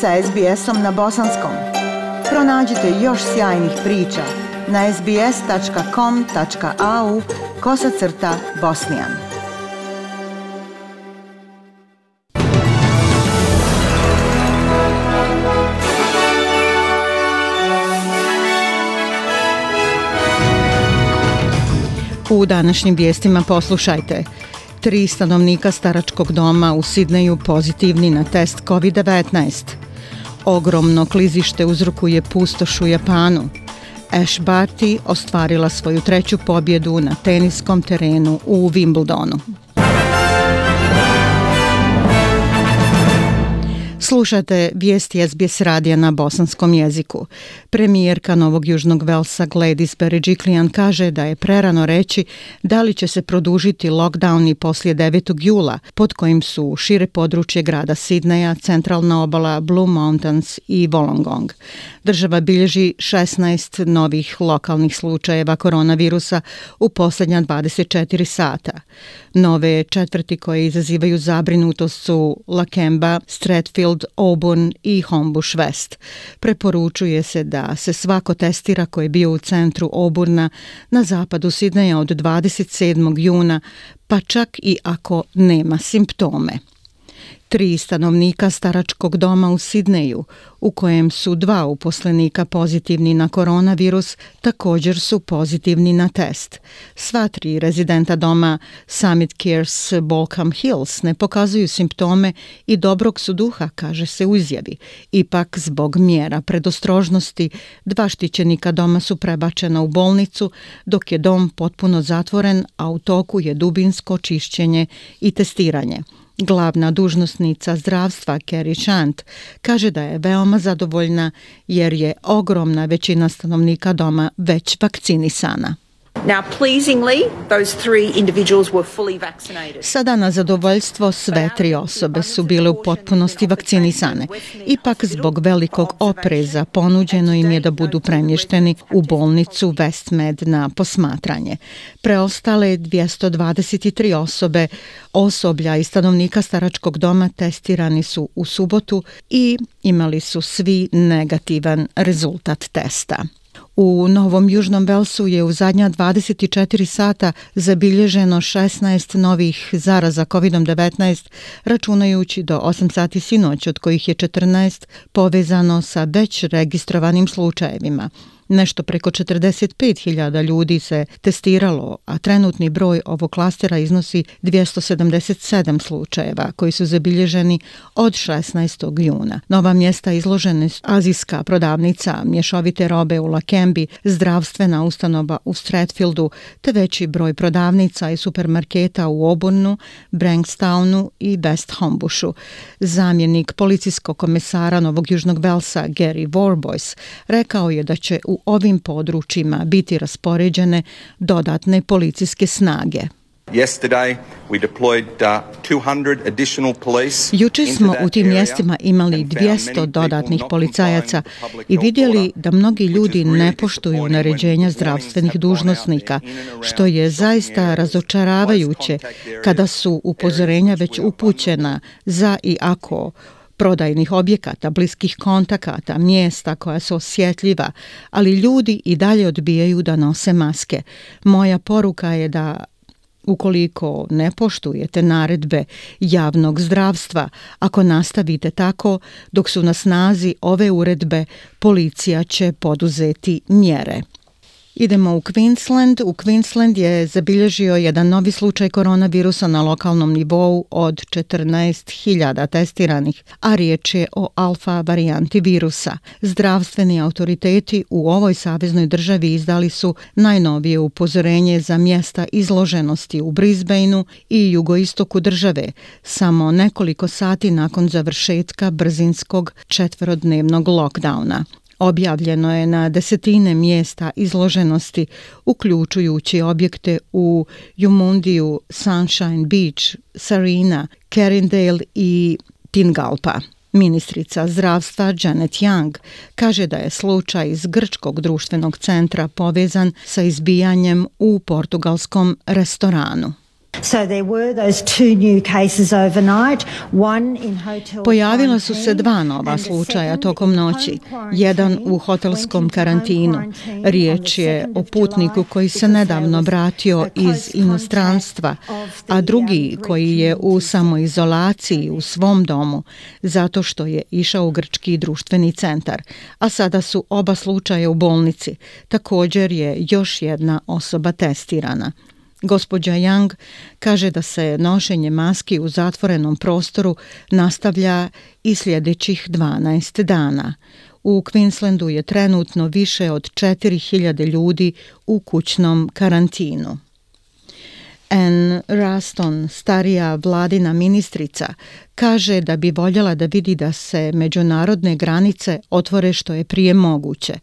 sa SBS-om na bosanskom. Pronađite još sjajnih priča na sbs.com.au kosacrta bosnijan. U današnjim vijestima poslušajte. Poslušajte tri stanovnika staračkog doma u Sidneju pozitivni na test COVID-19. Ogromno klizište uzrokuje pustoš u Japanu. Ash Barty ostvarila svoju treću pobjedu na teniskom terenu u Wimbledonu. Slušate vijesti SBS radija na bosanskom jeziku. Premijerka Novog Južnog Velsa Gladys Berejiklian kaže da je prerano reći da li će se produžiti lockdowni poslije 9. jula, pod kojim su šire područje grada Sidneja, centralna obala Blue Mountains i Wollongong. Država bilježi 16 novih lokalnih slučajeva koronavirusa u posljednja 24 sata. Nove četvrti koje izazivaju zabrinutost su Lakemba, Stratfield, Auburn i Homebush West. Preporučuje se da se svako testira koje je bio u centru Auburna na zapadu Sidneja od 27. juna, pa čak i ako nema simptome tri stanovnika staračkog doma u Sidneju, u kojem su dva uposlenika pozitivni na koronavirus, također su pozitivni na test. Sva tri rezidenta doma Summit Cares Balkham Hills ne pokazuju simptome i dobrog su duha, kaže se u izjavi. Ipak, zbog mjera predostrožnosti, dva štićenika doma su prebačena u bolnicu, dok je dom potpuno zatvoren, a u toku je dubinsko čišćenje i testiranje. Glavna dužnostnica zdravstva Kerry Chant kaže da je veoma zadovoljna jer je ogromna većina stanovnika doma već vakcinisana. Now, pleasingly, those three individuals were fully vaccinated. Sada na zadovoljstvo sve tri osobe su bile u potpunosti vakcinisane. Ipak zbog velikog opreza ponuđeno im je da budu premješteni u bolnicu Westmed na posmatranje. Preostale 223 osobe, osoblja i stanovnika staračkog doma testirani su u subotu i imali su svi negativan rezultat testa. U Novom Južnom Velsu je u zadnja 24 sata zabilježeno 16 novih zaraza COVID-19, računajući do 8 sati sinoć, od kojih je 14 povezano sa već registrovanim slučajevima. Nešto preko 45.000 ljudi se testiralo, a trenutni broj ovog klastera iznosi 277 slučajeva koji su zabilježeni od 16. juna. Nova mjesta izložene su azijska prodavnica, mješovite robe u Lakembi, zdravstvena ustanova u Stratfieldu, te veći broj prodavnica i supermarketa u Obornu, Brankstownu i West Hombushu. Zamjenik policijskog komesara Novog Južnog Velsa Gary Warboys rekao je da će u ovim područjima biti raspoređene dodatne policijske snage. Yesterday we deployed 200 uh, additional police. Juče smo u tim mjestima imali 200 dodatnih policajaca i vidjeli da mnogi ljudi ne poštuju naređenja zdravstvenih dužnosnika, što je zaista razočaravajuće kada su upozorenja već upućena za i ako prodajnih objekata, bliskih kontakata, mjesta koja su osjetljiva, ali ljudi i dalje odbijaju da nose maske. Moja poruka je da ukoliko ne poštujete naredbe javnog zdravstva, ako nastavite tako, dok su na snazi ove uredbe, policija će poduzeti mjere. Idemo u Queensland. U Queensland je zabilježio jedan novi slučaj koronavirusa na lokalnom nivou od 14.000 testiranih, a riječ je o alfa varijanti virusa. Zdravstveni autoriteti u ovoj saveznoj državi izdali su najnovije upozorenje za mjesta izloženosti u Brisbaneu i jugoistoku države, samo nekoliko sati nakon završetka brzinskog četvrodnevnog lockdowna. Objavljeno je na desetine mjesta izloženosti, uključujući objekte u Jumundiju, Sunshine Beach, Sarina, Carindale i Tingalpa. Ministrica zdravstva Janet Young kaže da je slučaj iz Grčkog društvenog centra povezan sa izbijanjem u portugalskom restoranu. So there were those two new cases overnight, one in hotel Pojavila su se dva nova slučaja tokom noći, jedan u hotelskom karantinu. Riječ je o putniku koji se nedavno vratio iz inostranstva, a drugi koji je u samoizolaciji u svom domu zato što je išao u Grčki društveni centar, a sada su oba slučaja u bolnici. Također je još jedna osoba testirana. Gospodja Yang kaže da se nošenje maski u zatvorenom prostoru nastavlja i sljedećih 12 dana. U Queenslandu je trenutno više od 4000 ljudi u kućnom karantinu. Anne Raston, starija vladina ministrica, kaže da bi voljela da vidi da se međunarodne granice otvore što je prije moguće.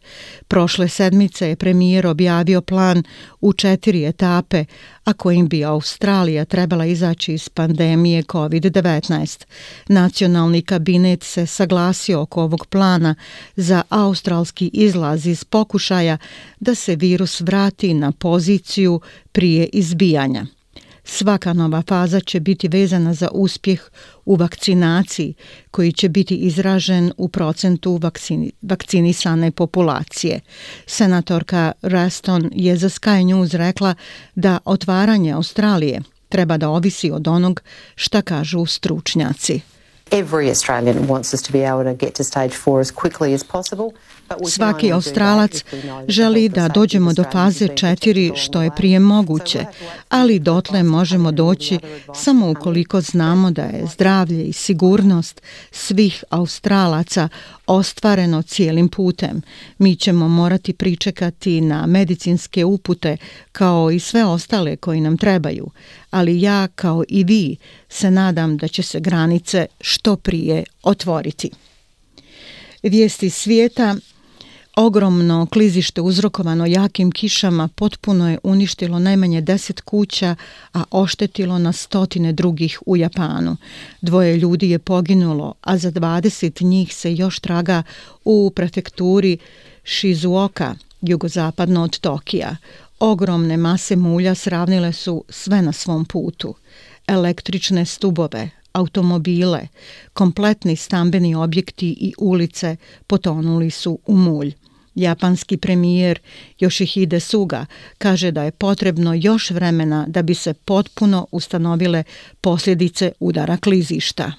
Prošle sedmice je premijer objavio plan u četiri etape, a kojim bi Australija trebala izaći iz pandemije COVID-19. Nacionalni kabinet se saglasio oko ovog plana za australski izlaz iz pokušaja da se virus vrati na poziciju prije izbijanja. Svaka nova faza će biti vezana za uspjeh u vakcinaciji koji će biti izražen u procentu vakcini, vakcinisane populacije. Senatorka Raston je za Sky News rekla da otvaranje Australije treba da ovisi od onog šta kažu stručnjaci. Every Australian wants us to be able to get to stage 4 as quickly as possible. Svaki australac želi da dođemo do faze 4 što je ovaj prije moguće, ovaj ali dotle možemo ovaj doći samo ukoliko znamo da je zdravlje i sigurnost svih australaca ostvareno cijelim putem. Mi ćemo morati pričekati na medicinske upute kao i sve ostale koji nam trebaju, ali ja kao i vi se nadam da će se granice što prije otvoriti. Vijesti svijeta Ogromno klizište uzrokovano jakim kišama potpuno je uništilo najmanje deset kuća, a oštetilo na stotine drugih u Japanu. Dvoje ljudi je poginulo, a za 20 njih se još traga u prefekturi Shizuoka, jugozapadno od Tokija. Ogromne mase mulja sravnile su sve na svom putu. Električne stubove, automobile, kompletni stambeni objekti i ulice potonuli su u mulj. Japanski premijer Yoshihide Suga kaže da je potrebno još vremena da bi se potpuno ustanovile posljedice udara klizišta.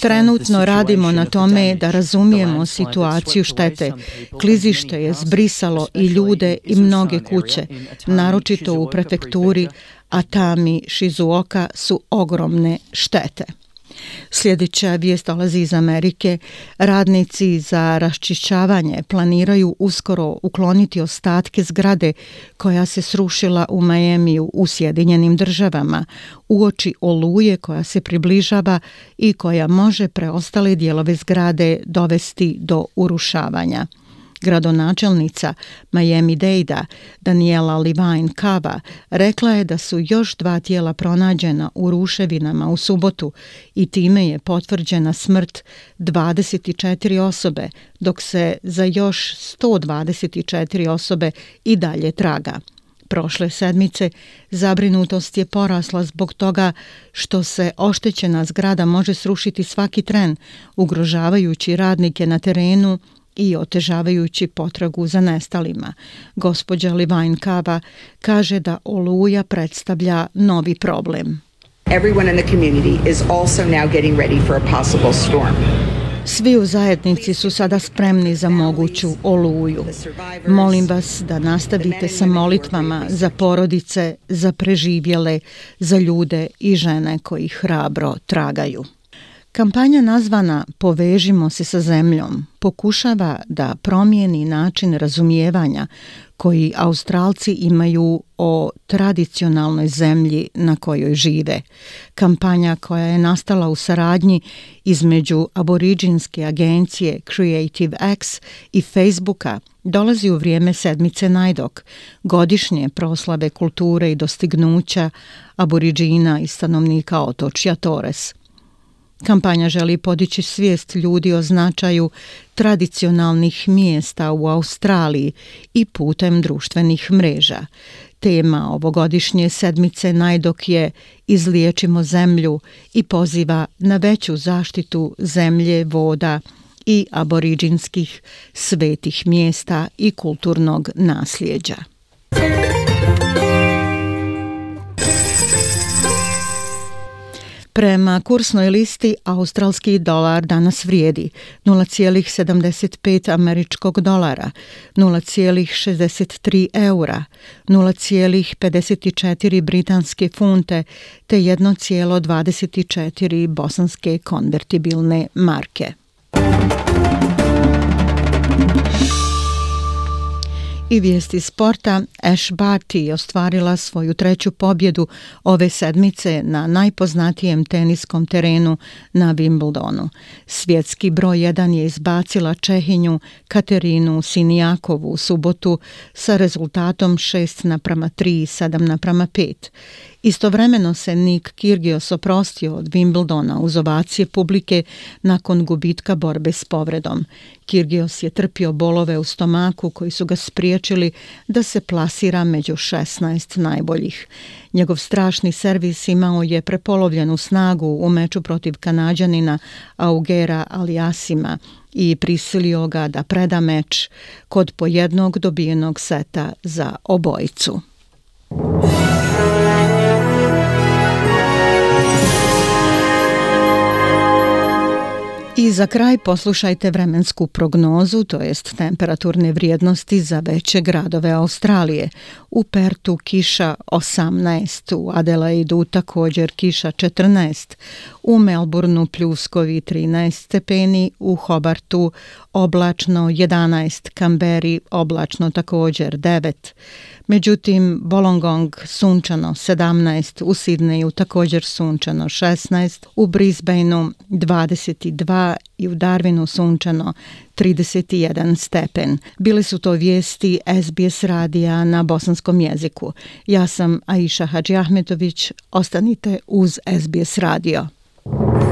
Trenutno radimo na tome da razumijemo situaciju štete. Klizište je zbrisalo i ljude i mnoge kuće, naročito u prefekturi Atami Shizuoka su ogromne štete. Sljedeća vijest dolazi iz Amerike. Radnici za raščišćavanje planiraju uskoro ukloniti ostatke zgrade koja se srušila u Majemiju u Sjedinjenim državama u oči oluje koja se približava i koja može preostale dijelove zgrade dovesti do urušavanja. Gradonačelnica Miami Dejda Daniela Levine Kava rekla je da su još dva tijela pronađena u ruševinama u subotu i time je potvrđena smrt 24 osobe, dok se za još 124 osobe i dalje traga. Prošle sedmice zabrinutost je porasla zbog toga što se oštećena zgrada može srušiti svaki tren, ugrožavajući radnike na terenu i otežavajući potragu za nestalima. Gospođa Levine Kava kaže da oluja predstavlja novi problem. Everyone in the community is also now getting ready for a possible storm. Svi u zajednici su sada spremni za moguću oluju. Molim vas da nastavite sa molitvama za porodice, za preživjele, za ljude i žene koji hrabro tragaju. Kampanja nazvana Povežimo se sa zemljom pokušava da promijeni način razumijevanja koji Australci imaju o tradicionalnoj zemlji na kojoj žive. Kampanja koja je nastala u saradnji između aboriđinske agencije Creative X i Facebooka dolazi u vrijeme sedmice najdok, godišnje proslave kulture i dostignuća aboriđina i stanovnika otočja Torres – Kampanja želi podići svijest ljudi o značaju tradicionalnih mjesta u Australiji i putem društvenih mreža. Tema ovogodišnje sedmice najdok je Izliječimo zemlju i poziva na veću zaštitu zemlje, voda i aboriđinskih svetih mjesta i kulturnog nasljeđa. Prema kursnoj listi australski dolar danas vrijedi 0,75 američkog dolara, 0,63 eura, 0,54 britanske funte te 1,24 bosanske konvertibilne marke. Muzika I vijesti sporta, Ash Barty ostvarila svoju treću pobjedu ove sedmice na najpoznatijem teniskom terenu na Wimbledonu. Svjetski broj 1 je izbacila Čehinju Katerinu Sinijakovu u subotu sa rezultatom 6 naprama 3 i 7 naprama 5. Istovremeno se Nik Kirgios oprostio od Wimbledona uz ovacije publike nakon gubitka borbe s povredom. Kirgios je trpio bolove u stomaku koji su ga spriječili da se plasira među 16 najboljih. Njegov strašni servis imao je prepolovljenu snagu u meču protiv kanadjanina Augera Aliasima i prisilio ga da preda meč kod pojednog dobijenog seta za obojicu. Thank you. za kraj poslušajte vremensku prognozu, to jest temperaturne vrijednosti za veće gradove Australije. U Pertu kiša 18, u Adelaidu također kiša 14, u Melbourneu pljuskovi 13 stepeni, u Hobartu oblačno 11, Kamberi oblačno također 9. Međutim, Bolongong sunčano 17, u Sidneju također sunčano 16, u Brisbaneu 22 i u Darwinu sunčano 31 stepen. Bile su to vijesti SBS radija na bosanskom jeziku. Ja sam Aisha Hadži Ahmetović, ostanite uz SBS radio. you